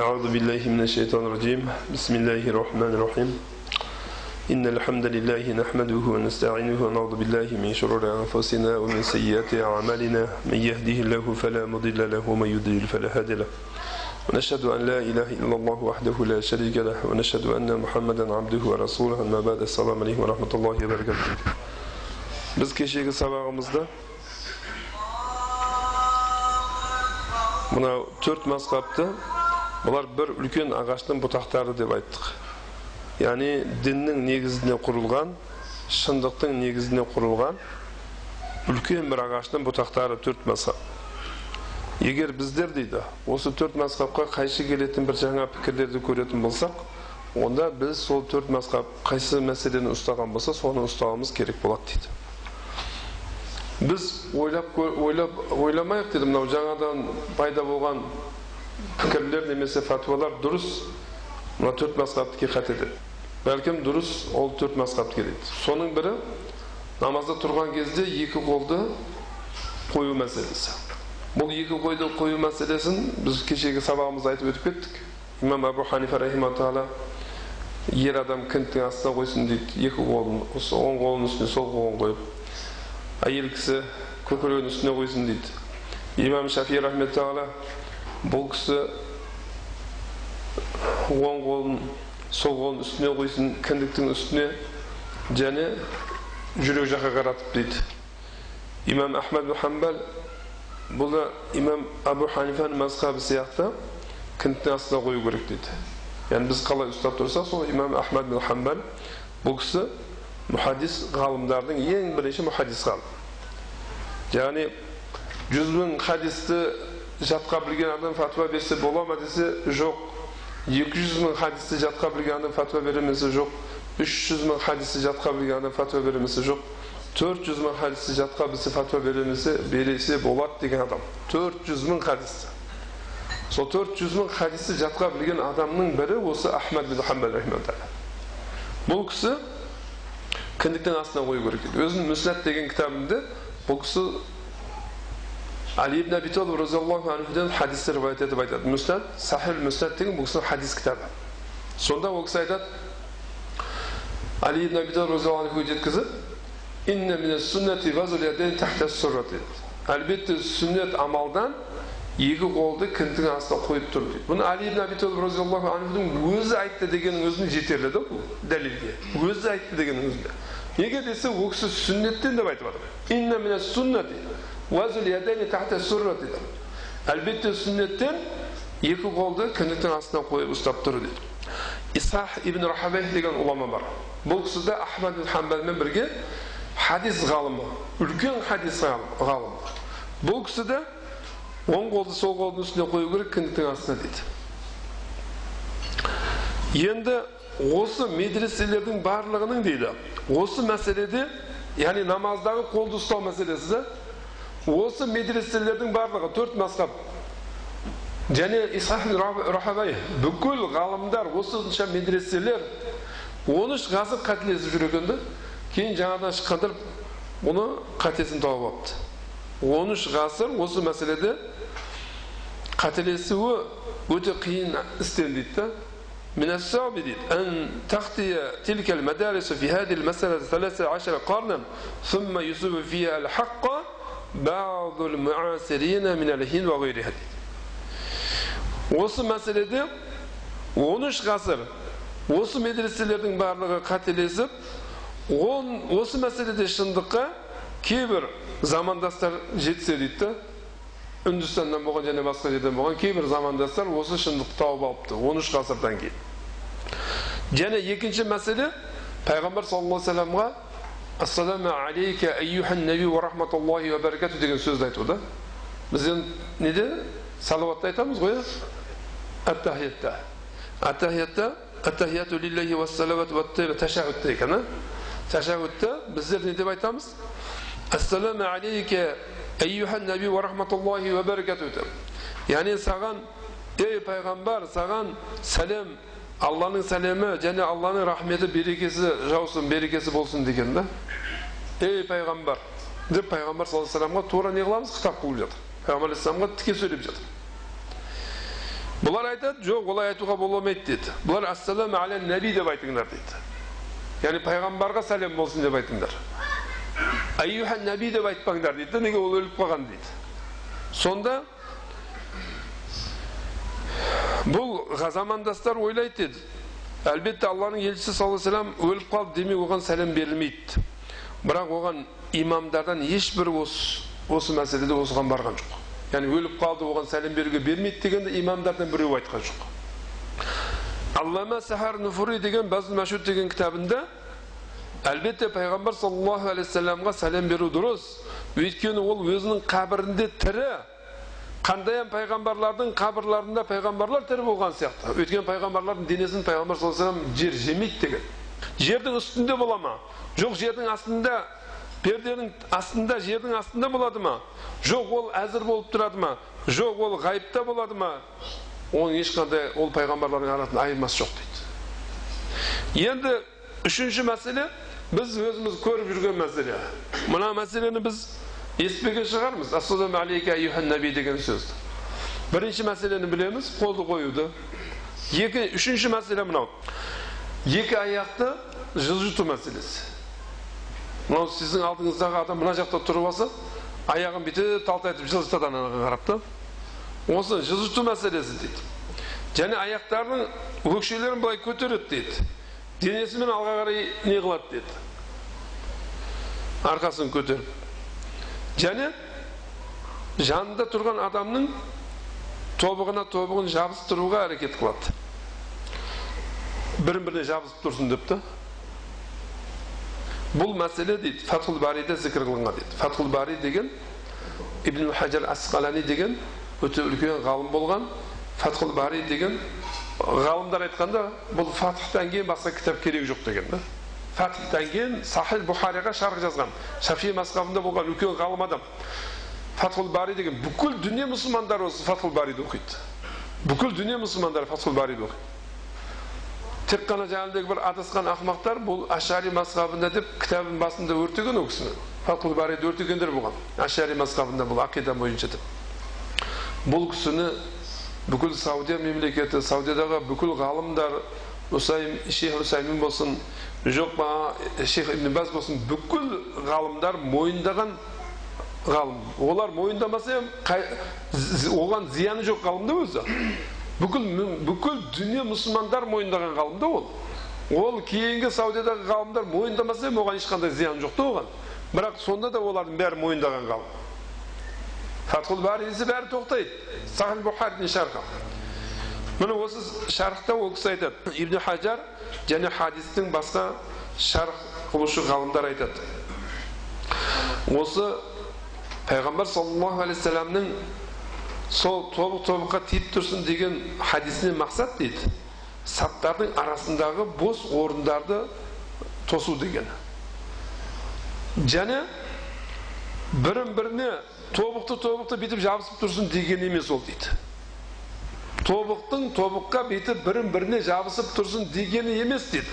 أعوذ بالله من الشيطان الرجيم. بسم الله الرحمن الرحيم. إن الحمد لله نحمده ونستعينه ونعوذ بالله من شرور أنفسنا ومن سيئات أعمالنا. من يهده الله فلا مضل له ومن يضلل فلا هادي له. ونشهد أن لا إله إلا الله وحده لا شريك له ونشهد أن محمدا عبده ورسوله. أما بعد السلام عليكم ورحمة الله وبركاته. Biz kechagi ومزدا mana to'rt مسقطه bular bir ulkan ағаштың бұтақтары деп айттық. Яғни діннің негізіне құрылған шындықтың негізіне құрылған үлкен бір ағаштың бұтақтары төрт мазхаб. Егер біздер дейді осы төрт мазхабқа қайшы келетін бір жаңа пікірлерді көретін болсақ онда біз сол төрт мазхаб қайсы мәселені ұстаған болса соны ұстауымыз керек болады дейді. Біз ойлап ойлап ойламайық деді мынау жаңадан пайда болған пікірлер немесе фатуалар дұрыс мына төрт мазхабтікі қате деп бәлкім дұрыс ол төрт мазхабтікі дейді соның бірі намазда тұрған кезде екі қолды қою мәселесі бұл екі қойды қою мәселесін біз кешегі сабағымызда айтып өтіп кеттік имам абу ханифа рахима тағала ер адам кіндіктің астына қойсын дейді екі қолын оң қолының үстіне сол қолын қойып әйел кісі көкірегінің үстіне қойсын дейді имам шафи рахметалла бұл кісі оң қолын сол қолын үстіне қойсын кіндіктің үстіне және жүрек жаққа қаратып дейді. Имам ахмад мұхамбал бұл да имам абу ханифаның мазхабы сияқты кіндіктің астына қою керек дейді. Яғни біз қалай ұстап тұрсақ сол имам ахмад бин хамбал бұл кісі мұхаддис ғалымдардың ең бірінші мұхаддис ғалым. Яғни жүз мың хадисті жатқа білген адам фатуа берсе бола ма десе жоқ. екі жүз мың хадисті жатқа білген адам фатуа бере ме десе жоқ. үш жүз мың хадисті жатқа білген адам фатуа бере ме десе жоқ. төрт жүз мың хадисті жатқа білсе фатуа беремесе бересе болады деген адам. төрт жүз мың хадисті. Сол төрт жүз мың хадисті жатқа білген адамның бірі осы ахмад бин хамбал бұл кісі кіндіктің астына қою керек дейді өзінің мүснат деген кітабында бұл кісі али ибн аби талиб разиаллаху анхудан хадисті риwayat етіп айтады мүснат сахил мүснат деген бұл кісінің хадис кітабы сонда ол кісі айтады али ибн аби талиб разиаллаху инна тахта сүннет амалдан екі қолды кіндіктің астына қойып тұр дейді бұны али ибн аби талиб разиаллаху анхудың өзі айтты дегеннің өзіне жетерлі да бұл дәлелге өзі айтты дегеннің өзінде неге десе ол кісі сүннеттен деп айтып жатыр инна суннати әлбетте сүннеттен екі қолды кіндіктің астына қойып ұстап тұр дейді исах ибн рахабай деген ғұлама бар бұл кісі де ахмад хамбалмен бірге хадис ғалымы үлкен хадис ғалым бұл кісі де оң қолды сол қолдың үстіне қою керек кіндіктің астына дейді енді осы медреселердің барлығының дейді осы мәселеде яғни намаздағы қолды ұстау мәселесі осы медреселердің барлығы төрт мазхаб және исхақ рахабай бүкіл ғалымдар осынша медреселер он үш ғасыр қателесіп жүр екен да кейін жаңадан шыққандар бұны қатесін тауып алыпты он үш ғасыр осы мәселеде қателесуі өте қиын істен дейді да من الصعب أن تخطي تلك المدارس في هذه المسألة ثلاثة عشر قرنا ثم يصيب فيها الحق بعض المعاصرين من الهند وغيرها осы мәселеде 13 ғасыр осы медреселердің барлығы қателесіп он, осы мәселеде шындыққа кейбір замандастар жетсе дейді да үндістаннан болған және басқа жерден болған кейбір замандастар осы шындықты тауып алыпты 13 ғасырдан кейін және екінші мәселе пайғамбар саллаллаху алейхи вассаламға ассаламу алейка айюхан наби уа рахматуллахи уа баракату деген сөзді айту да біз енді неде салауатты айтамыз ғой иә аттахиятта аттахиятта аттахияту лиллахи уассалавату уаттайба ташахудта екен а ташахудта біздер не деп айтамыз ассаламу алейка айюхан наби уа рахматуллахи уа баракату деп яғни саған ей пайғамбар саған сәлем алланың сәлемі және алланың рахметі берекесі жаусын берекесі болсын деген да ей пайғамбар деп пайғамбар саллаллаху алейhi тура не қыламыз хитап қылып жатыр пайғамбар алейхисаламға тіке сөйлеп жатыр бұлар айтады жоқ олай айтуға бола алмайды деді бұлар ассаламу аля нәби деп айтыңдар дейді яғни пайғамбарға сәлем болсын деп айтыңдар айюха нәби деп айтпаңдар дейді неге ол өліп қалған дейді сонда бұл замандастар ойлайды деді әлбетте алланың елшісі саллаллаху алейhi өліп қалды демек оған сәлем берілмейді. Бірақ оған имамдардан ешбір осы, осы мәселеде осыған барған жоқ. Яғни өліп қалды оған сәлем беруге бермейді дегенді имамдардан біреу айтқан жоқ. Аллама сахар нуфури деген базл машуд деген кітабында әлбетте пайғамбар саллаллаху алейхи сәлем беру дұрыс. Өйткені ол өзінің қабірінде тірі қандайын пайғамбарлардың қабірларында пайғамбарлар тірі болған сияқты өйткені пайғамбарлардың денесін пайғамбар саллаллаху алейhi жер жемейді деген жердің үстінде бола ма жоқ жердің астында перденің астында жердің астында болады ма жоқ ол әзір болып тұрады ма жоқ ол ғайыпта болады ма оның ешқандай ол пайғамбарлардың арасында айырмасы жоқ дейді енді үшінші мәселе біз өзіміз көріп жүрген мәселе мына мәселені біз естімеген шығармыз. Ассаламу алейка наби деген сөзді бірінші мәселені білеміз қолды қоюды. Екі үшінші мәселе мынау. Екі аяқты жылжыту мәселесі. Мынау сіздің алдыңыздағы адам мына жақта тұрып алса аяғын бүйтіп талтайтып жылжытады анаға қарап та осы жылжыту мәселесі дейді. Және аяқтарының өкшелерін былай көтереді дейді. Денесімен алға қарай не қылады деді арқасын көтеріп. Және жанында тұрған адамның тобығына тобығын жабыстыруға әрекет қылады. Бірін біріне жабысып тұрсын деп та. Бұл мәселе дейді фатхул бариде зікір қылынған дейді. Фатхул бари деген ибн хажар асқалани деген өте үлкен ғалым болған. Фатхул бари деген ғалымдар айтқанда бұл фатхтан кейін басқа кітап керегі жоқ деген да. Фатхтан кейін сахил бухариға шарх жазған шафи мазхабында болған үлкен ғалым адам фатхул бари деген бүкіл дүние мұсылмандары осы фатхул бариді оқиды бүкіл дүние мұсылмандары фатхул бариді оқиды тек қана жаңағыдай бір адасқан ақымақтар бұл ашари мазхабында деп кітабының басында өртеген ол кісіні фатхул бариді өртегендер болған ашари мазхабында бұл ақида бойынша деп бұл кісіні бүкіл саудия мемлекеті саудиядағы бүкіл ғалымдар усайм шейх усаймин болсын жоқ па шейх ибн баз болсын бүкіл ғалымдар мойындаған ғалым. Олар мойындамаса оған зияны жоқ ғалым да өзі. Бүкіл бүкіл дүние мұсылмандар мойындаған ғалым да ол. Ол кейінгі саудиядағы ғалымдар мойындамаса оған ешқандай зиян жоқ та оған. Бірақ сонда да олардың бәрі мойындаған ғалым. Фатхул бари десе бәрі тоқтайды. Шархы міне осы шархта ол кісі айтады ибн хажар және хадистің басқа шарх қылушы ғалымдар айтады осы пайғамбар саллаллаху алейхи вассаламның сол тобық тобыққа тиіп тұрсын деген хадисінен мақсат дейді саптардың арасындағы бос орындарды тосу деген және бірін біріне тобықты тобықты бүйтіп жабысып тұрсын деген емес ол дейді тобықтың тобыққа бүйтіп бірін біріне жабысып тұрсын дегені емес дейді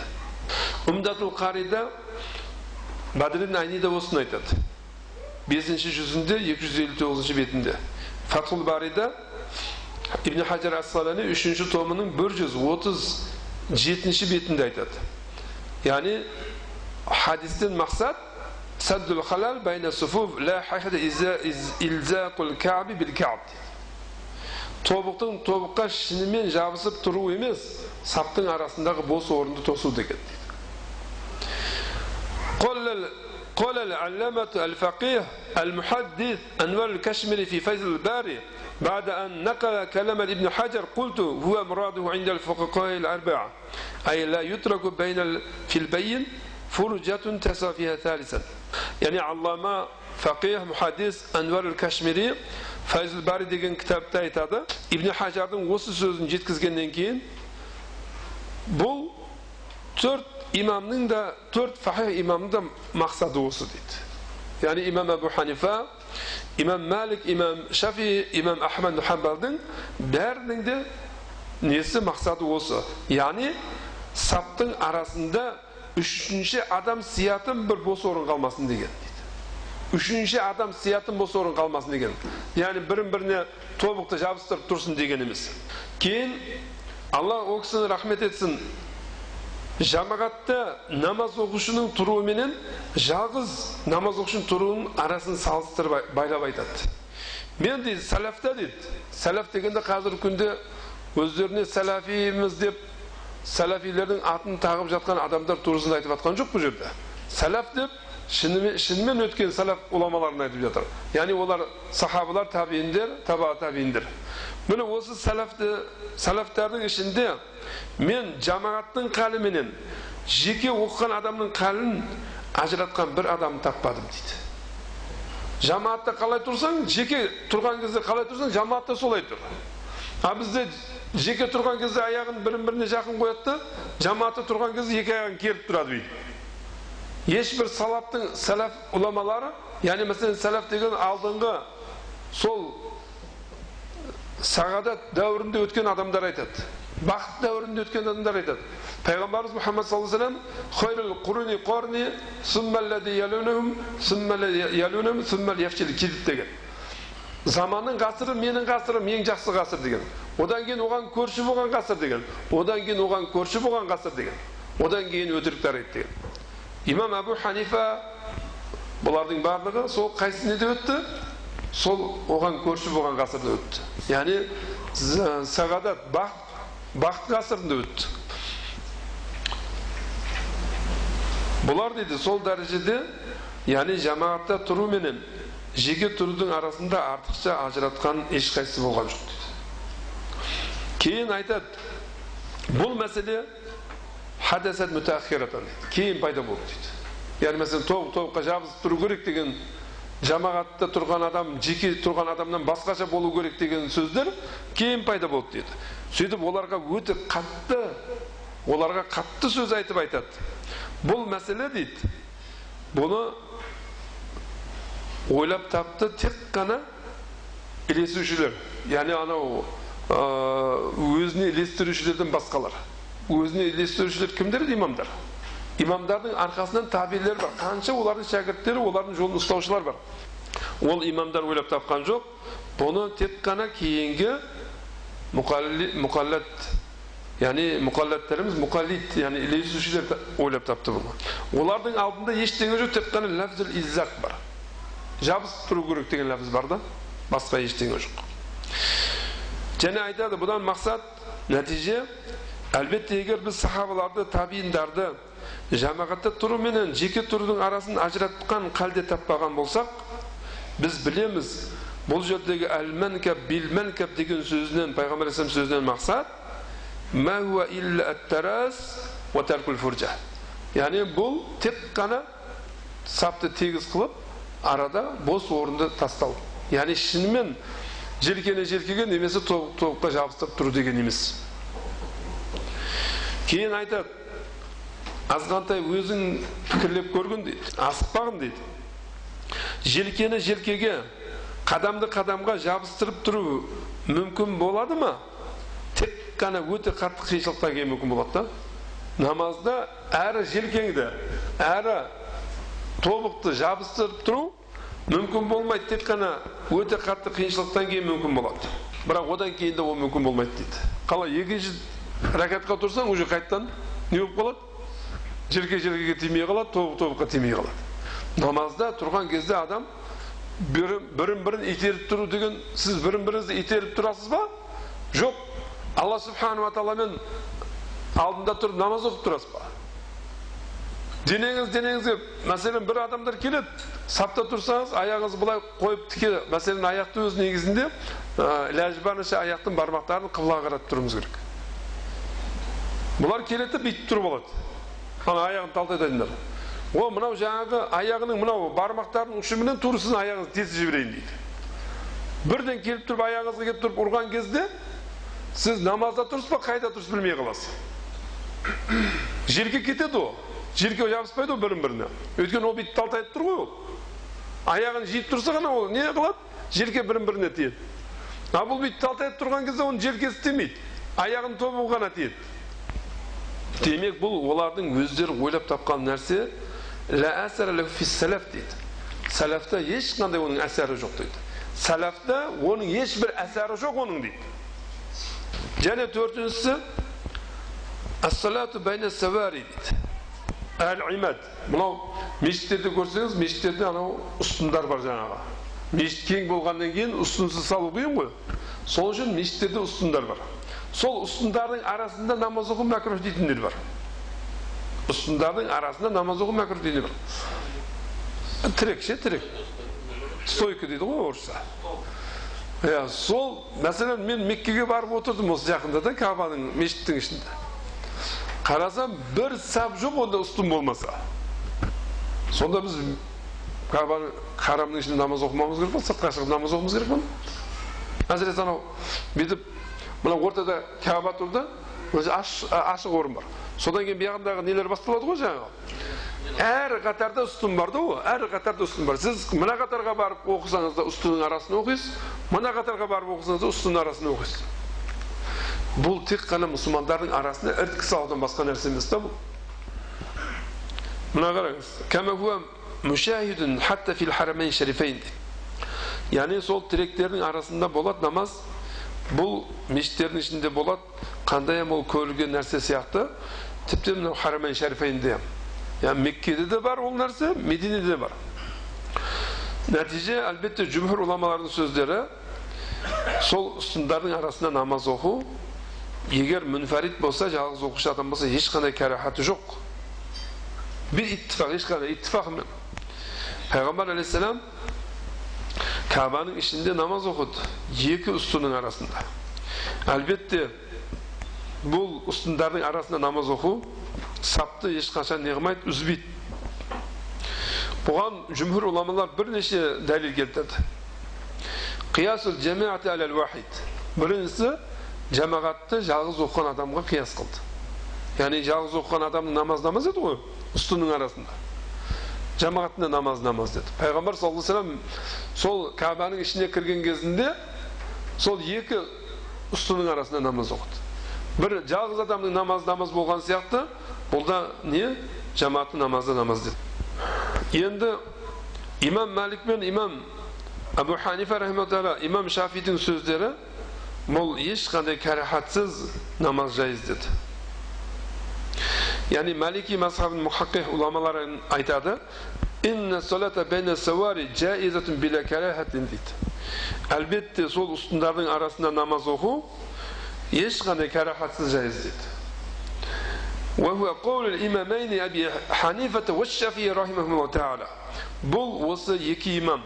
умдатул қарида бадрин айнида осыны айтады. Бесінші жүзінде 259 бетінде. Фатхул барида ибн хажар ассалани үшінші томының бір жүз отыз жетінші бетінде айтады. Яғни хадистен мақсат саддул халал байна суфуф ла илзақул каби бил каб тобықтың тобыққа шынымен жабысып тұру емес саптың арасындағы бос орынды тосу деген قال العلامة الفقيه المحدث أنوار الكشمري في فيض الباري بعد أن نقل كلام ابن حجر قلت هو مراده عند الفقهاء الأربعة أي لا يترك بين في البين فرجة تسا فيها ثالثا يعني علامة faqih muhaddis anvar al fayzul bari degan kitobda aytadi. Ibn hajarning осы so'zini yetkazgandan keyin bu to'rt imomning da to'rt fahih imomni da maqsadi o'si deydi. Ya'ni imom abu hanifa imom malik imom shafiy imom ahmad hambalding barining de nesi maqsadi o'si ya'ni saptың arasында uchinchi odam siyatim bir bo'sh o'rin qolmasin degan. Uchinchi odam siyatim bo'sh o'rin qolmasin degan ya'ni birin birine тобықты жабыстырып тұрсын деген емес кейін алла ол кісіні рахмет етсін. Жамағатта намаз оқушының тұруыменен жалғыз намаз оқушының тұруының арасын салыстырып байлап айтады. Мен дейді сәләфта дейді. Сәләф дегенде қазіргі күнде өздеріне сәләфиміз деп сәләфилердің атын тағып жатқан адамдар турасын айтып жатқан жоқ бұл жерде. Сәләф деп шынымен, шынымен өткен сәләф ғұламаларын айтып жатыр яғни олар сахабалар табииндер таба табииндер міне осы сәләфті сәләфтардың ішінде мен жамағаттың қалы менен жеке оқыған адамның қалін ажыратқан бір адам таппадым дейді жамаатта қалай тұрсаң жеке тұрған кезде қалай тұрсаң жамаатта солай тұр а бізде жеке тұрған кезде аяғын бірін біріне жақын қояды да жамаатта тұрған кезде екі аяғын керіп тұрады бүйтіп ешбір салаптың сәләф ғұламалары яғни мәселен сәләф деген алдыңғы сол сағадат дәуірінде өткен адамдар айтады бақыт дәуірінде өткен адамдар айтады пайғамбарымыз мұхаммад саллаллаху алейhi деген заманның ғасыры менің ғасырым ең жақсы ғасыр деген одан кейін оған көрші болған ғасыр деген одан кейін оған көрші болған ғасыр деген одан кейін өтірік тарайды деген имам әбу ханифа бұлардың барлығы сол қайсы неде өтті сол оған көрші болған ғасырда өтті яғни сағадат бақыт бақыт ғасырында өтті бұлар дейді сол дәрежеде яғни жамағатта тұру менен жеке тұрудың арасында артықша ажыратқан ешқайсысы болған жоқ дейді кейін айтады бұл мәселе хадасат кейін пайда болды дейді яғни мәселен топ тобыққа жабысып тұру керек деген жамағатта тұрған адам жеке тұрған адамнан басқаша болу керек деген сөздер кейін пайда болды дейді сөйтіп оларға өте қатты оларға қатты сөз айтып айтады бұл мәселе дейді бұны ойлап тапты тек қана ілесушілер яғни анау өзіне ілестірушілерден басқалар өзіне ілестірушілер кімдер имамдар имамдардың арқасынан табилер бар қанша олардың шәкірттері олардың жолын ұстаушылар бар ол имамдар ойлап тапқан жоқ бұны тек қана кейінгі мұқаллат яғни мұқаллаттарымыз мұқаллит яғни ілесушілер ойлап тапты бұны олардың алдында ештеңе жоқ тек қана ләфзіл иззақ бар жабысып тұру керек деген ләфз бар да басқа ештеңе жоқ және айтады бұдан мақсат нәтиже әлбетте егер біз сахабаларды табииндарды жамағатта тұру менен жеке тұрудың арасын ажыратқан қалде таппаған болсақ біз білеміз бұл жердегі әл мәнкәб бил мәнкәб деген сөзінен пайғамбар алейхисалам сөзінен мақсат яғни бұл тек қана сапты тегіс қылып арада бос орынды тастау. Яғни шынымен желкені желкеге немесе тобыққа жабыстырып тұру деген емес. Кейін айтады азғантай өзің пікірлеп көргін дейді асықпағын дейді желкені желкеге қадамды қадамға жабыстырып тұру мүмкін болады ма? Тек қана өте қатты қиыншылықтан кейін мүмкін болады да. Намазда әрі желкеңді әрі тобықты жабыстырып тұру мүмкін болмайды тек қана өте қатты қиыншылықтан кейін мүмкін болады. Бірақ одан кейін де ол мүмкін болмайды дейді. Қалай екінші рәкатқа тұрсаң уже қайтадан не болып қалады? Желке желкеге тимей қалады тобық тобыққа тимей қалады. Намазда тұрған кезде адам бірін бірін итеріп тұру деген сіз бірін біріңізді итеріп тұрасыз ба? Жоқ. Алла субханала тағаламен алдында тұрып намаз оқып тұрасыз ба? Денеңіз денеңізге мәселен бір адамдар келеді сапта тұрсаңыз аяғыңызды былай қойып тіке мәселен аяқты өз негізінде ләжбаныша аяқтың бармақтарын қыблаға қаратып тұруымыз керек. Бұлар келеді да бүйтіп тұрып алады ана аяғын талтайтатындар о мынау жаңағы аяғының мынау бармақтарының ұшыменен тура сіздің аяғыңызды тесіп жіберейін дейді. Бірден келіп тұрып аяғыңызға келіп тұрып ұрған кезде сіз намазда тұрсыз ба қайда тұрсыз білмей қаласыз. Жерге кетеді ол. Жерге жабыспайды ол бірін біріне өйткені ол бүйтіп талтайып тұр ғой ол. Аяғын жиып тұрса ғана ол не қылады? Желке бірін біріне тиеді. А бұл бүйтіп талтайып тұрған кезде оның желкесі тимейді аяғының тобы ғана тиеді. Демек бұл олардың өздері ойлап тапқан нәрсе лә дейді сәләфта ешқандай оның әсері жоқ дейді сәләфта оның ешбір әсәрі жоқ оның дейді және төртіншісі ассалату байна савари дейді әл имад мынау мешіттерде көрсеңіз мешіттерде анау ұстындар бар жаңағы мешіт кең болғаннан кейін ұстынсыз салу қиын ғой сол үшін мешіттерде ұстындар бар сол ұстындардың арасында намаз оқу мәкрух дейтіндер бар. Ұстындардың арасында намаз оқу мәкрух дейтіндер бар. Тірек ше тірек. Стойка дейді ғой орысша. Иә сол мәселен мен меккеге барып отырдым осы жақында да кабаның мешіттің ішінде. Қарасам бір сап жоқ онда ұстын болмаса. Сонда біз кабаның харамның ішінде намаз оқымауымыз керек па сыртқа шығып намаз оқуымыз керек па әсіресе анау бүйтіп мына ортада каба тұр да өзі ашық орын бар. Содан кейін бұяғындағы нелер басталады ғой жаңағы? Әр қатарда ұстын бар да ғой әр қатарда ұстын бар. Сіз мына қатарға барып оқысаңыз да ұстынның арасын оқисыз мына қатарға барып оқысаңыз да ұстынның арасын оқисыз бұл тек қана мұсылмандардың арасында іріткі салудан басқа нәрсе емес та бұл. Мына қараңыз яғни сол тіректердің арасында болады намаз бұл мешіттердің ішінде болады қандай ол көрілген нәрсе сияқты тіпті мынау харамейн шарифейнде яғни меккеде де бар ол нәрсе мединеде де бар. Нәтиже әлбетте жұмхур ғұламалардың сөздері сол ұстындардың арасында намаз оқу егер мүнфәрид болса жалғыз оқушы адам болса ешқандай кәрахаты жоқ. Бір иттифақ ешқандай иттифақымен пайғамбар алейхисалам кабаның ішінде намаз оқыды екі үстінің арасында әлбетте бұл үстіндардың арасында намаз оқу сапты ешқашан не қылмайды үзбейді бұған жұмхур ғұламалар бірнеше дәлел келтірді қиясул біріншісі жамағатты жалғыз оқыған адамға қияс қылды яғни жалғыз оқыған адамның намаз намаз еді ғой үстінің арасында жамағаттың да намаз намаз деді пайғамбар саллаллаху вассалам сол кабаның ішіне кірген кезінде сол екі үстінің арасында намаз оқыды бір жалғыз адамның намазы намаз болған сияқты бұл да не жамағаттың намазы намаз деді енді имам мәлик пен имам абу ханифа имам шафидің сөздері бұл ешқандай кәрахатсыз намаз жайыз деді ya'ni maliki mezhabın muhakkih ulamalarin aytadı. İnne salata beyne sevari caizetun bile kerehetin dedi. Elbette so'l ustunlarning arasında namaz oku, namoz o'qu hech qanday karahatsiz jaiz deydi وهو قول الإمامين أبي حنيفة والشافعي رحمهم الله تعالى بل وصى يكي إمام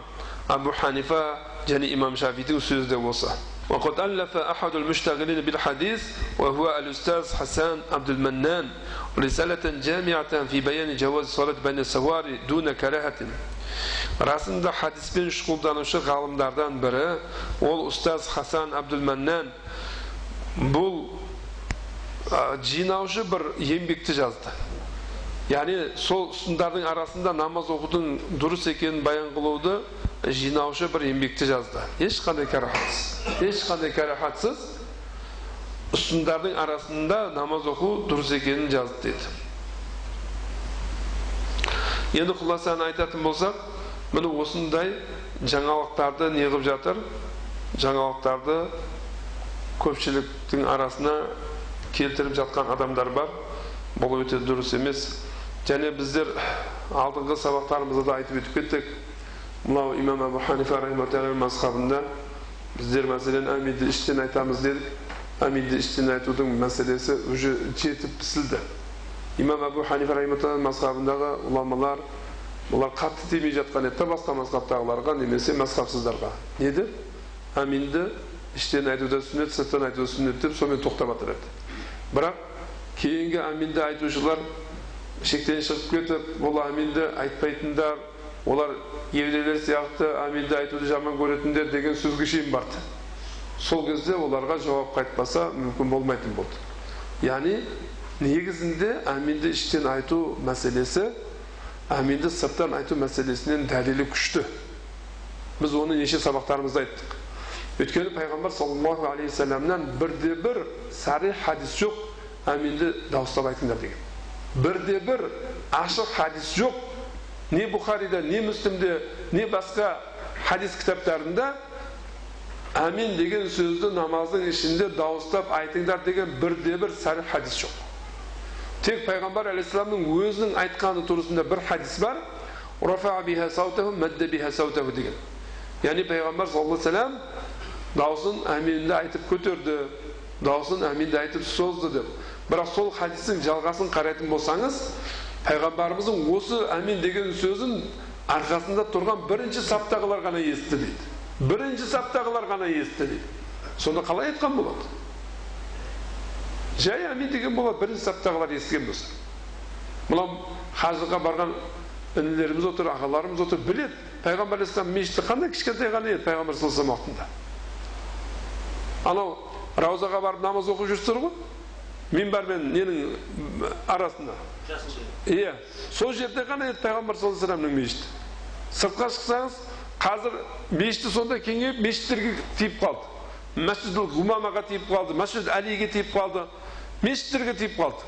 أبو حنيفة جاني إمام شافعي وسيزد وصى وقد ألف أحد المشتغلين بالحديث وهو الأستاذ حسان عبد المنان رسالة جامعة في بيان جواز الصلاة بين السواري دون كراهة расында хадиспен шұғылданушы ғалымдардан бірі ол ұстаз хасан абдулманнан бұл жинаушы бір еңбекті жазды яғни сол ұстындардың арасында намаз оқудың дұрыс екенін баян қылуды жинаушы бір еңбекті жазды ешқандай кәрахатсыз ешқандай кәрахатсыз ұстындардың арасында намаз оқу дұрыс екенін жазды деді енді құласаны айтатын болсақ міне осындай жаңалықтарды не қылып жатыр жаңалықтарды көпшіліктің арасына келтіріп жатқан адамдар бар бұл өте дұрыс емес және біздер алдыңғы сабақтарымызда да айтып өтіп кеттік мынау имам абу ханифа мазхабында біздер мәселен әминді іштен айтамыз дедік әминді іштен айтудың мәселесі уже жетіп пісілді имам абу ханифа рахиматалла мазхабындағы ғұламалар бұлар қатты тимей жатқан еді басқа мазхабтағыларға немесе мазхабсыздарға не деп әминді іштен айтуда сүннет сырттан айтуда сүннет деп сонымен тоқтап жатыр еді бірақ кейінгі әминді айтушылар шектен шығып кетіп бұл әминді айтпайтындар олар еврейлер сияқты аминді айтуды жаман көретіндер деген сөзге шейін барды сол кезде оларға жауап қайтпаса мүмкін болмайтын болды. Яғни негізінде әминді іштен айту мәселесі әминді сырттан айту мәселесінен дәлелі күшті. Біз оны неше сабақтарымызда айттық. Өйткені пайғамбар саллаллаху алейхи вассаламнан бірде бір сарих хадис жоқ әминді дауыстап айтыңдар деген. Бірде бір ашық хадис жоқ не бұхарида не мүслімде не басқа хадис кітаптарында әмин деген сөзді намаздың ішінде дауыстап айтыңдар деген бірде бір сарих хадис жоқ тек пайғамбар алейхисаламның өзінің айтқаны турасында бір хадис бар деген яғни пайғамбар саллаллаху алейхи дауысын әминді айтып көтерді дауысын әминді айтып созды деп бірақ сол хадистің жалғасын қарайтын болсаңыз пайғамбарымыздың осы әмин деген сөзін арқасында тұрған бірінші саптағылар ғана естіді дейді бірінші саптағылар ғана естіді дейді сонда қалай айтқан болады жай әмин деген болады бірінші саптағылар естіген болса мынау хажыға барған інілеріміз отыр ағаларымыз отыр біледі пайғамбар алейхисалам мешіті қандай кішкентай ғана еді пайғамбар саллаллаху уақытында анау раузаға барып намаз оқып жүрсіздер ғой минбар мен ненің арасында иә сол жерде ғана еді пайғамбар саллаллаху вассаламның мешіті сыртқа шықсаңыз қазір мешіті сондай кеңейіп мешіттерге тиіп қалды. Мәсжидул гумамаға тиіп қалды мәсжид әлиге тиіп қалды мешіттерге тиіп қалды.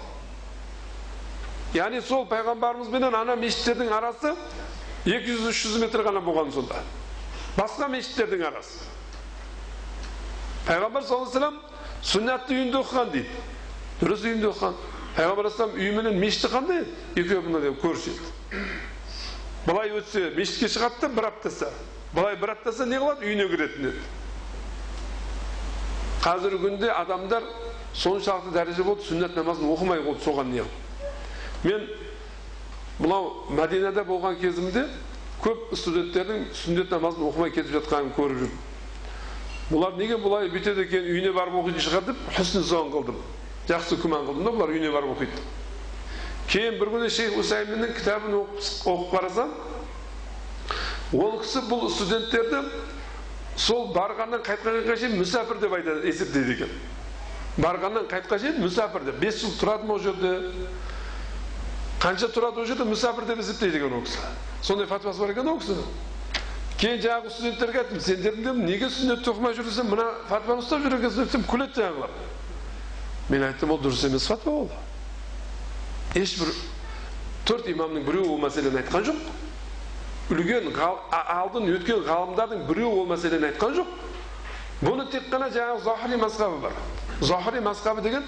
Яғни сол пайғамбарымыз бенен ана мешіттердің арасы 200-300 метр ғана болған сонда. Басқа мешіттердің арасы. Пайғамбар саллаллаху вассалам сүннатты үйінде оқыған дейді. Дұрыс үйінде оқыған пайғамбар алейхисалам үйі менен мешіті қандай екеуі мынадай көрші еді былай өтсе мешітке шығады да бір аттаса былай бір аттаса не қылады? Үйіне кіретін еді. Қазіргі күнде адамдар соншалықты дәреже болды сүннат намазын оқымай қалды соған не мен мынау мәдинада болған кезімде көп студенттердің сүннет намазын оқымай кетіп жатқанын көріп жүрдім. Бұлар неге бұлай бүйтеді екен үйіне барып оқитын шығар деп қылдым. Жақсы күмән қылдым да бұлар үйіне барып оқиды. Кейін бір күні шейх усайминнің кітабын оқып қарасам ол кісі бұл студенттерді сол барғаннан қайтқанға шейін мүсәпір деп айтады есептейді екен барғаннан қайтқан шейін мүсәпір деп бес жыл тұрады ма ол жерде қанша тұрады ол жерде мүсәпір деп есептейді екен ол кісі сондай фатуасы бар екен ол кісінің кейін жаңағы студенттерге айттым сендер неге сүннетті оқымай жүрсің мына фатуаны ұстап жүр екенсіңдер десем күледі жаңағылар мен айттым ол дұрыс емес фатуа ол ешбір төрт имамның біреуі ол мәселені айтқан жоқ үлген алдын өткен ғалымдардың біреуі ол мәселені айтқан жоқ бұны тек қана жаңағы захри мазхабы бар захри мазхабы деген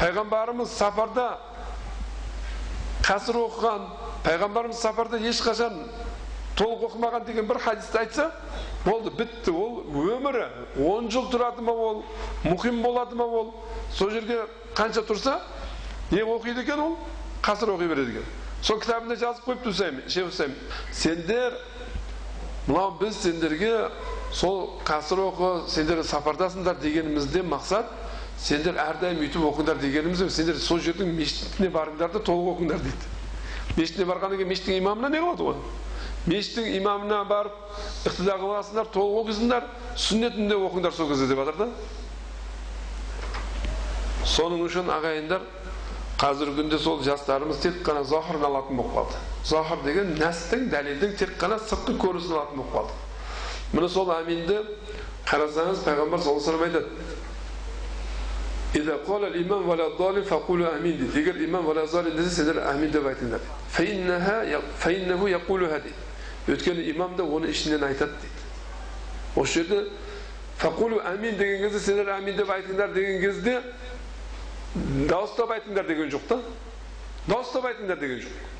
пайғамбарымыз сапарда қасыр оқыған пайғамбарымыз сапарда ешқашан толық оқымаған деген бір хадисті айтса болды бітті ол өмірі он жыл тұрады ма ол мұқим болады ма ол сол жерге қанша тұрса не оқиды екен ол қасыр оқи береді екен сол кітабында жазып қойыпты шейх сендер мынау біз сендерге сол қасыр оқы сендер сапардасыңдар дегенімізден мақсат сендер әрдайым өйтіп оқыңдар дегеніміз сендер сол жердің мешітіне барыңдар да толық оқыңдар дейді мешітіне барғаннан кейін мешіттің имамына не қылады ғой мешіттің имамына барып иқтида қыласыңдар толық оқисыңдар сүннетінде оқыңдар сол кезде деп жатыр да соның үшін ағайындар қазіргі күнде сол жастарымыз тек қана захырын алатын болып қалды захир деген нәстің дәлелдің тек қана сыртқы көрінісін алатын болып қалды міне сол әминді қарасаңыз пайғамбар саллаллаху алейхи вассалам айтады егер имам десе сендер әмин деп айтыңдар дейді өйткені имам да оны ішінен айтады дейді осы жерде фақулу әмин деген кезде сендер әмин деп айтыңдар деген кезде дауыстап айтыңдар деген жоқ та дауыстап айтыңдар деген жоқ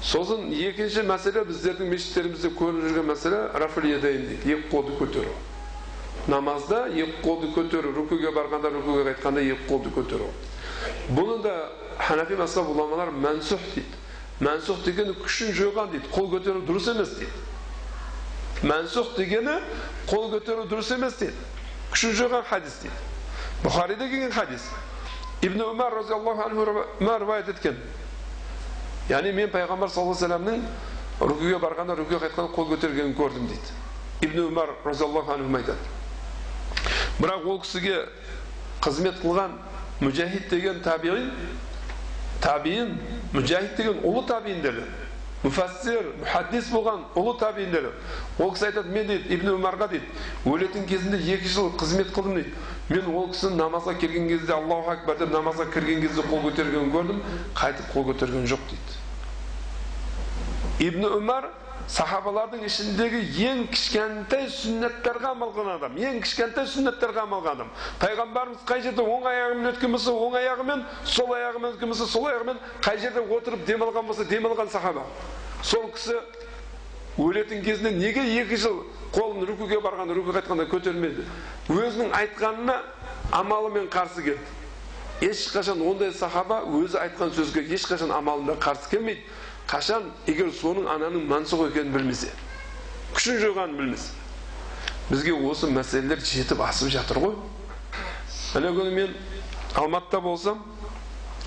сосын екінші мәселе біздердің мешіттерімізде көріп жүрген мәселе рафл дейді екі қолды көтеру намазда екі қолды көтеру рукуге барғанда рукуге қайтқанда екі қолды көтеру бұны да ханафи мазхаб ғұламалар мәнсух дейді мәнсух дегені күшін жойған дейді қол көтеру дұрыс емес дейді мәнсух дегені қол көтеру дұрыс емес дейді күшін жойған хадис дейді бұхарида келген хадис ибн умар разиаллаху анху риwayat еткен яғни мен пайғамбар саллаллаху алейhi вассаламның рукуге барғанда рукуге қайтқанда қол көтергенін көрдім дейді ибн умар разиаллаху анху айтады бірақ ол кісіге қызмет қылған мүжахид деген табиғин табиин мүжахид деген ұлы табииндер мұфассир мұхаддис болған ұлы табииндер ол кісі айтады мен дейді ибн умарға дейді өлетін кезінде екі жыл қызмет қылдым дейді мен ол кісіні намазға келген кезде аллаху акбар деп намазға кірген кезде қол көтергенін көрдім. Қайтып қол көтерген жоқ дейді. Ибн умар сахабалардың ішіндегі ең кішкентай сүннеттерге амал қылған адам ең кішкентай сүннеттерге амал қылған адам. Пайғамбарымыз қай жерде оң аяғымен өткен болса оң аяғымен сол аяғымен өткен болса сол аяғымен қай жерде отырып демалған болса демалған сахаба. Сол кісі өлетін кезінде неге екі жыл қолын рүкуге барғанда рүкуге қайтқанда көтермеді? Өзінің айтқанына амалымен қарсы келді. Ешқашан ондай сахаба өзі айтқан сөзге ешқашан амалында қарсы келмейді. Қашан? Егер соның ананың мансұқ екенін білмесе күшін жойғанын білмесе. Бізге осы мәселелер жетіп асып жатыр ғой. Ана күні мен алматыда болсам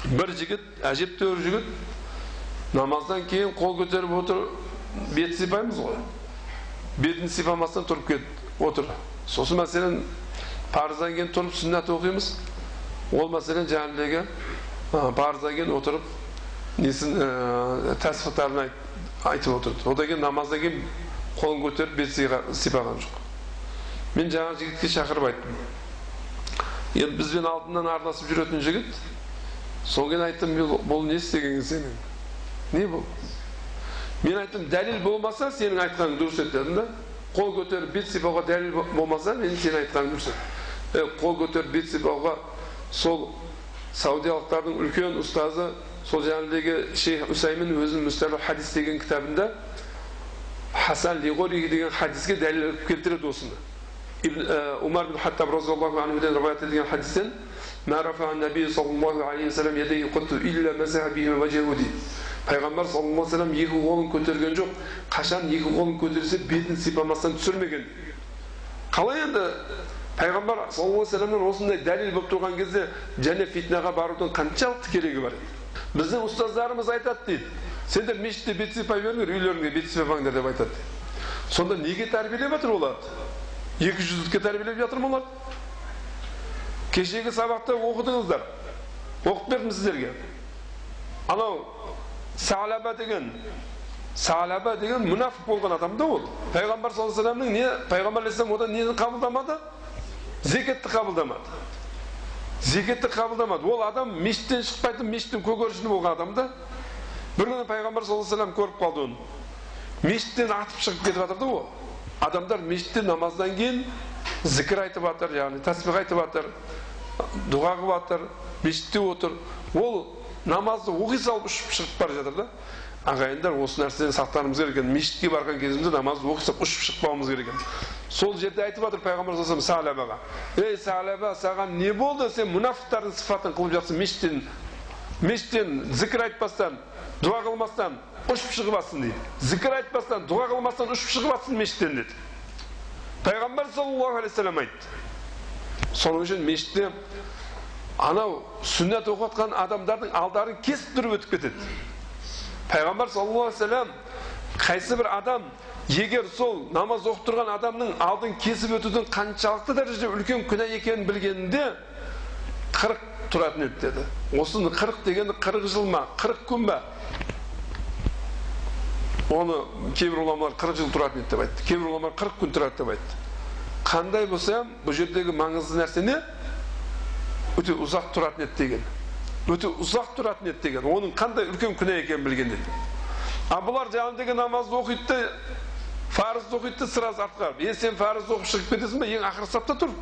бір жігіт әжептәуір жігіт намаздан кейін қол көтеріп отыр бет сипаймыз ғой. Бетін сипамастан тұрып кетіп отыр. Сосын мәселен парыздан кейін тұрып сүннат оқимыз. Ол мәселен жаңағыдегі парыздан кейін отырып несін ә, айтып отырды. Одан кейін намаздан кейін қолын көтеріп бет сипаған жоқ. Мен жаңа жігітке шақырып айттым. Енді бізбен алдынан араласып жүретін жігіт содан кейін айттым бұл не істеген сенің не бұл? мен айттым дәлел болмаса сенің айтқаның дұрыс еді дедім да қол көтеріп бет сипауға дәлел болмаса мен сенің айтқаның дұрыс еді қол көтеріп бет сипауға сол саудиялықтардың үлкен ұстазы сол жаңағыдегі шейх үсәймін өзінің мүстәлі хадис деген кітабында хасан лиғори деген хадиске дәлел келтіреді осыны умар бин хаттаб разиаллаху анхуден рауаят етілген хадистен пайғамбар саллаллаху алейхи асалам екі қолын көтерген жоқ қашан екі қолын көтерсе бетін сипамастан түсірмеген қалай енді пайғамбар саллаллаху алейхи осындай дәлел болып тұрған кезде және фитнаға барудың қаншалықты керегі бар біздің ұстаздарымыз айтады дейді сендер мешітте бет сипай беріңдер үйлеріңде бет сипамаңдар деп айтады сонда неге тәрбиелеп жатыр оларды екі жүзділікке тәрбиелеп жатыр ма олар кешегі сабақта оқыдыңыздар оқып бердім сіздерге анау салаба деген салаба деген мұнафық болған адам да ол пайғамбар саллаллаху алейhi вассаламның не пайғамбар алейхисалам одан нені қабылдамады зекетті қабылдамады зекетті қабылдамады ол адам мешіттен шықпайтын мешіттің көгершіні болған адам да бір күні пайғамбар саллаллаху вассалам көріп қалды оны мешіттен атып шығып кетіп жатыр да ол адамдар мешітте намаздан кейін зікір айтып жатыр яғни тәсбих айтып жатыр дұға қылып жатыр мешітте отыр ол намазды оқи салып ұшып шығып бара жатыр да. Ағайындар осы нәрседен сақтануымыз керек екен. Мешітке барған кезімізде намазды оқи салып ұшып шықпауымыз керек екен. Сол жерде айтып жатыр пайғамбар саллаллаху салабаға ей салаба саған не болды? Сен мұнафықтардың сыфатын қылып жатсың мешіттен мешіттен зікір айтпастан дұға қылмастан ұшып шығып жатсың дейді. Зікір айтпастан дұға қылмастан ұшып шығып жатсың мешіттен деді. Пайғамбар саллаллаху алейхи вассалам айтты. Соның үшін мешітте анау сүннет оқып жатқан адамдардың алдарын кесіп тұрып өтіп кетеді. Пайғамбар саллаллаху алейхи вассалам қайсы бір адам егер сол намаз оқып тұрған адамның алдын кесіп өтудің қаншалықты дәрежеде үлкен күнә екенін білгенінде қырық тұратын еді деді. Осыны қырық дегенді қырық жыл ма қырық күн ба оны кейбір ғұламалар қырық жыл тұратын еді деп айтты. Кейбір ғұламалар қырық күн тұрады деп айтты. Қандай болса бұл жердегі маңызды нәрсе не? Өте ұзақ тұратын еді деген. өте ұзақ тұратын еді деген. оның қандай үлкен күнә екенін білген еді ал бұлар жаңағыдегі намазды оқиды да парызды оқиды да сразу артқа е сен парызды оқып шығып кетесің ба ең ақырғы сапта тұр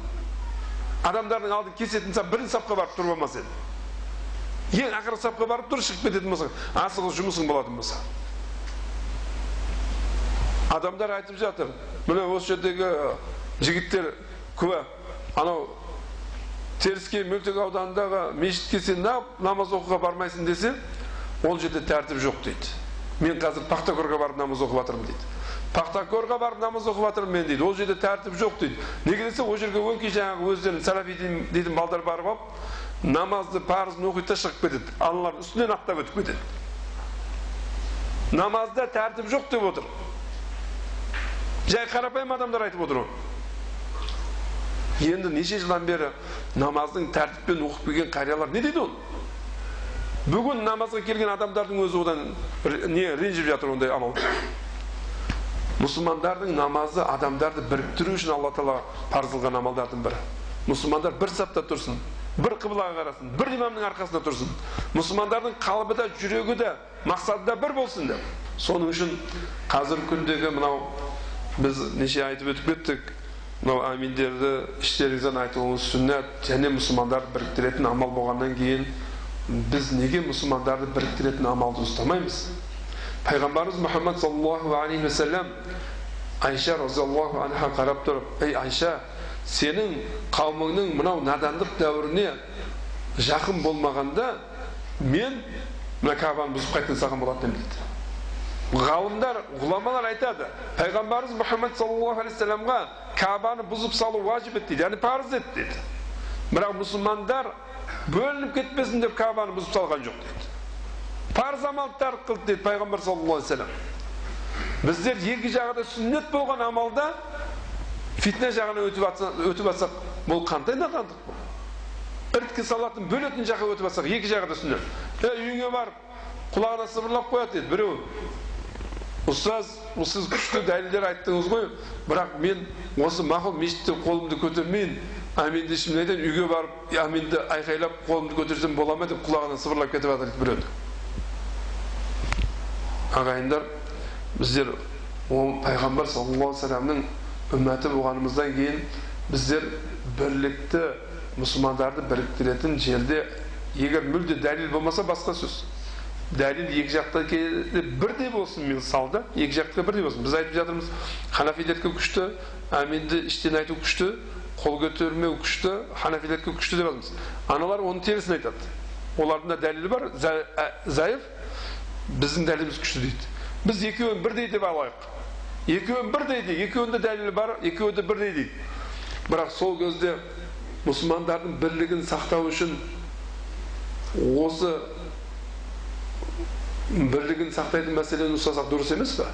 адамдардың алдын кесетін сап бірінші сапқа барып тұрып алма сен ең ақырғы сапқа барып тұр шығып кететін болсаң асығыс жұмысың болатын болса адамдар айтып жатыр міне осы жердегі жігіттер куә анау теріскей мөлтек ауданындағы мешітке сен намаз оқуға бармайсың десе ол жерде тәртіп жоқ дейді мен қазір пахтакорға барып намаз оқып жатырмын дейді пахтакорға барып намаз оқып жатырмын мен дейді ол жерде тәртіп жоқ дейді неге десе ол жерге өңкей жаңағы өздерінің сәлафи дейтін балдар барып алып намазды парызын оқиды да шығып кетеді аналардың үстінен аттап өтіп кетеді намазда тәртіп жоқ деп отыр жай қарапайым адамдар айтып отыр оны енді неше жылдан бері намаздың тәртіппен оқып келген қариялар не дейді оны бүгін намазға келген адамдардың өзі одан не ренжіп жатыр ондай амал. Мұсылмандардың намазы адамдарды біріктіру үшін алла тағала парыз қылған амалдардың бірі. Мұсылмандар бір сапта тұрсын бір қыблаға қарасын бір имамның арқасында тұрсын. Мұсылмандардың қалыбы да жүрегі де мақсаты да бір болсын деп. Соның үшін қазіргі күндегі мынау біз неше айтып өтіп кеттік мынау аминдерді іштеріңізден айтуыңыз сүннат және мұсылмандарды біріктіретін амал болғаннан кейін біз неге мұсылмандарды біріктіретін амалды ұстамаймыз? Пайғамбарымыз мұхаммад саллаллаху алейхи уассалам айша разиаллаху анха қарап тұрып ей айша сенің қауымыңның мынау надандық дәуіріне жақын болмағанда мен мына кабаны бұзып қайтқан саған болатын едім дейді. Ғалымдар ғұламалар айтады пайғамбарымыз мұхаммад саллаллаху алейхи вассаламға кабаны бұзып салу уажиб еді дейді яғни парыз еді дейді. Бірақ мұсылмандар бөлініп кетпесін деп кабаны бұзып салған жоқ дейді. Парыз амалды тәрк қылды дейді пайғамбар саллаллаху алейхи вассалам біздер екі жағы да сүннет болған амалда фитне жағына өтіп өтіп алсақ бұл қандай надандық бұл? Іріткі салатын бөлетін жаққа өтіп алсақ екі жағы да сүннет үйіңе барып құлағына сыбырлап қояды дейді біреу. Ұстаз сіз күшті дәлелдер айттыңыз ғой. Бірақ мен осы мақұл мешітте қолымды көтермейін. Әминді ішімнен үйге барып әминді айқайлап қолымды көтерсем бола ма? деп құлағына сыбырлап кетіп жатыр дейді ағайындар біздер ол пайғамбар саллаллаху алейхи вассаламның үммәті болғанымыздан кейін біздер бірлікті мұсылмандарды біріктіретін жерде егер мүлде дәлел болмаса басқа сөз. Дәлел екі жақта бірдей болсын мисалда екі жақта бірдей болсын. Біз айтып жатырмыз ханафилерге күшті әминді іштен айту күшті қол көтермеу күшті ханафилерге күшті деп жатырмыз аналар оның терісін айтады. Олардың да дәлелі бар зайыф біздің дәлеліміз күшті дейді. Біз екеуін бірдей деп алайық. Екеуін бірдей дейді. Екеуінде дәлелі бар екеуі де бірдей дейді. Бірақ сол кезде мұсылмандардың бірлігін сақтау үшін осы бірлігін сақтайтын мәселені ұстасақ дұрыс емес па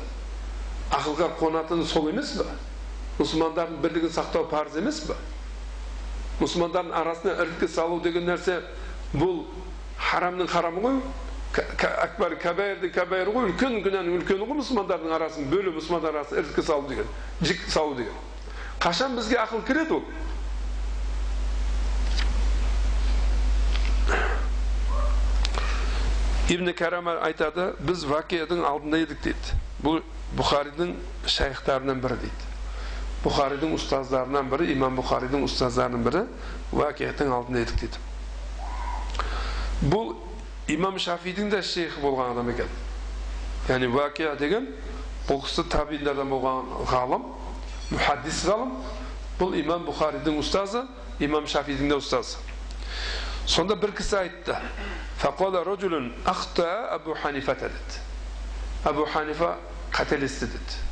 ақылға қонатыны сол емес па мұсылмандардың бірлігін сақтау парыз емес па мұсылмандардың арасына іріткі салу деген нәрсе бұл харамның харамы ғой әкбар кәбәйірдің кәбәйірі ғой үлкен күнәнің үлкені ғой мұсылмандардың арасын бөлу мұсылмандар арасын іріткі салу деген жік салу деген қашан бізге ақыл кіреді ол ибн кәрама айтады біз вакияның алдында едік дейді бұл бұхаридің шайхтарынан бірі дейді бұхаридің ұстаздарынан бірі имам бұхаридің ұстаздарының бірі вакияның алдында едік дейді бұл имам шафидің де шейхі болған адам екен яғни уакия деген бұл кісі табииндардан болған ғалым мұхаддис ғалым бұл имам бұхаридің ұстазы имам шафидің де ұстазы сонда бір кісі айтты фақала рожулун ахта абу ханифата деді абу ханифа қателесті деді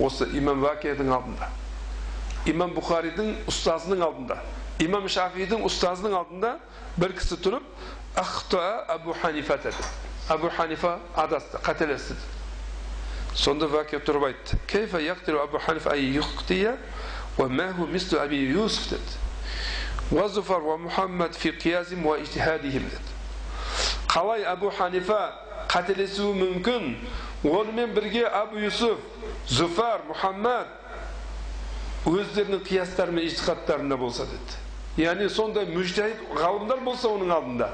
осы имам вакияның алдында имам бұхаридің ұстазының алдында имам шафидің ұстазының алдында бір кісі тұрып ахта абу ханифа деді абу ханифа адасты қателесті сонда вакия тұрып айтты кейфа абу ханифа ай юхтия маху мислу аби юсуф деді وزفر ومحمد في قياسهم واجتهادهم деді қалай абу ханифа қателесуі мүмкін онымен бірге абу юсуф зуфар мұхаммад өздерінің қиястары мен ижтихаттарында болса деді яғни сондай мүжтәһид ғалымдар болса оның алдында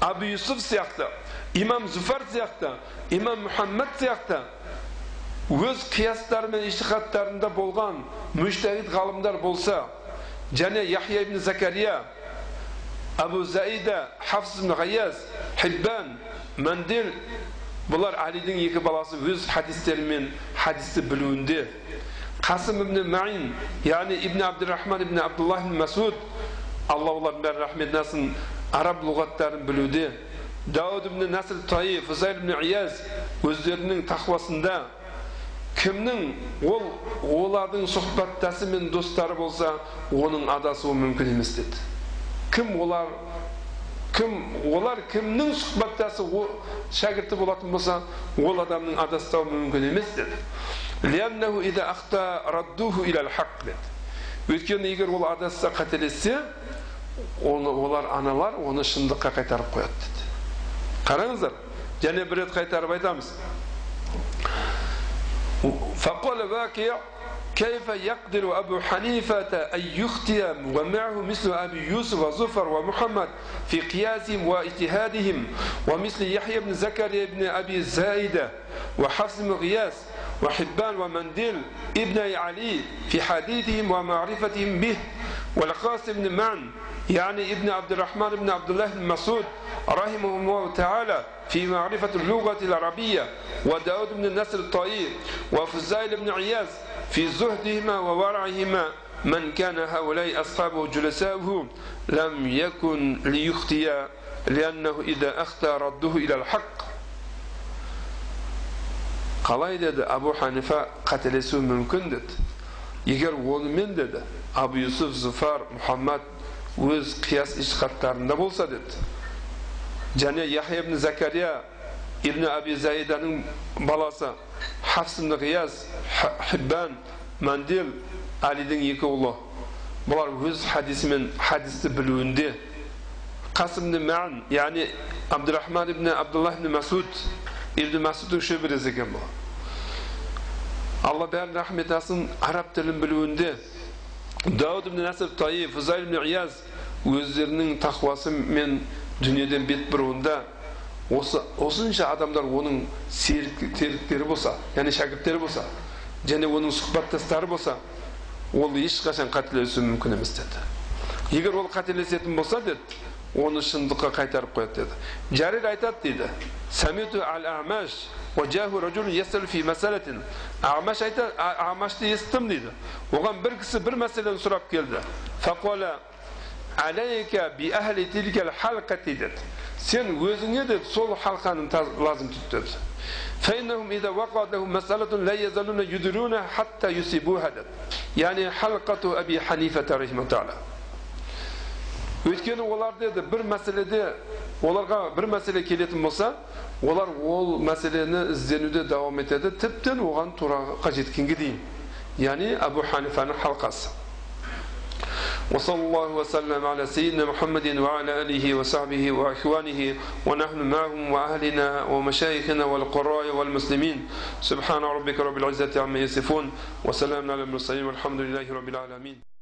абу юсуф сияқты имам зуфар сияқты имам мұхаммад сияқты өз қиястары мен ижтихаттарында болған мүжтәһид ғалымдар болса және яхия ибн закария абу заида хафс ибн ғаяз хиббан мандел бұлар әлидің екі баласы өз хадистері мен хадисті білуінде қасым ибн маин яғни ибн абдурахман ибн абдуллах ибн масуд алла олардың бәрі рахметнасын араб лұғаттарын білуде дауд ибн наср таиф ибн ияз өздерінің тақуасында кімнің ол олардың сұхбаттасы мен достары болса оның адасуы мүмкін емес деді кім олар кім олар кімнің сұхбаттасы шәкірті болатын болса ол адамның адаспауы мүмкін емес деді өйткені егер ол адасса қателессе оны олар аналар оны шындыққа қайтарып қояды деді қараңыздар және бір рет қайтарып айтамыз فقال واقع كيف يقدر أبو حنيفة أن يخطئ ومعه مثل أبي يوسف وزفر ومحمد في قياسهم واجتهادهم ومثل يحيى بن زكريا بن أبي زايدة وحفص بن غياس وحبان ومنديل ابن علي في حديثهم ومعرفتهم به والقاسم بن معن يعني ابن عبد الرحمن بن عبد الله بن مسعود رحمه الله تعالى في معرفة اللغة العربية وداود بن النسر الطائي وفزايل بن عياز في زهدهما وورعهما من كان هؤلاء أصحابه جلساؤه لم يكن ليخطئ لأنه إذا أخطى رده إلى الحق. qalay أبو حنيفة قتل سوء من كندت agar من dedi أبو يوسف زفار محمد өз қияс ишқаттарында болса деді және яхя ибн закария ибн аби заиданың баласы хафс ибн ғияз хиббан мандил әлидің екі ұлы бұлар өз хадисімен хадисті білуінде қасым мән яғни абдурахман ибн абдуллах ибн масуд ибн масудтың шөбересі екен бұл алла бәрін рахмет етсін араб тілін білуінде дауд ибн наср таи фузайл ибн ияз өздерінің тақуасы мен дүниеден бет бұруында осы осынша адамдар оның серіктері болса яғни шәкірттері болса және оның сұхбаттастары болса ол ешқашан қателесуі мүмкін емес деді. Егер ол қателесетін болса деді оны шындыққа қайтарып қояды деді. Жарир айтады дейді сәмету ал амаш амаш айтады амашты естідім дейді. Оған бір кісі бір мәселені сұрап келді деді сен өзіңе деді сол халқаны лазым тұт деді فإنهم إذا وقعت لهم مسألة لا يزالون يدرون حتى يصيبوها يعني حلقة أبي حنيفة رحمه الله өйткені олар деді бір мәселеде оларға бір мәселе келетін болса олар ол мәселені ізденуде давам етеді тіптен оған тураққа жеткенге дейін яғни әбу ханифаның халқасы وصلى الله وسلم على سيدنا محمد وعلى آله وصحبه وإخوانه ونحن معهم وأهلنا ومشايخنا والقراء والمسلمين. سبحان ربك رب العزة عما يصفون وسلام على المرسلين والحمد لله رب العالمين.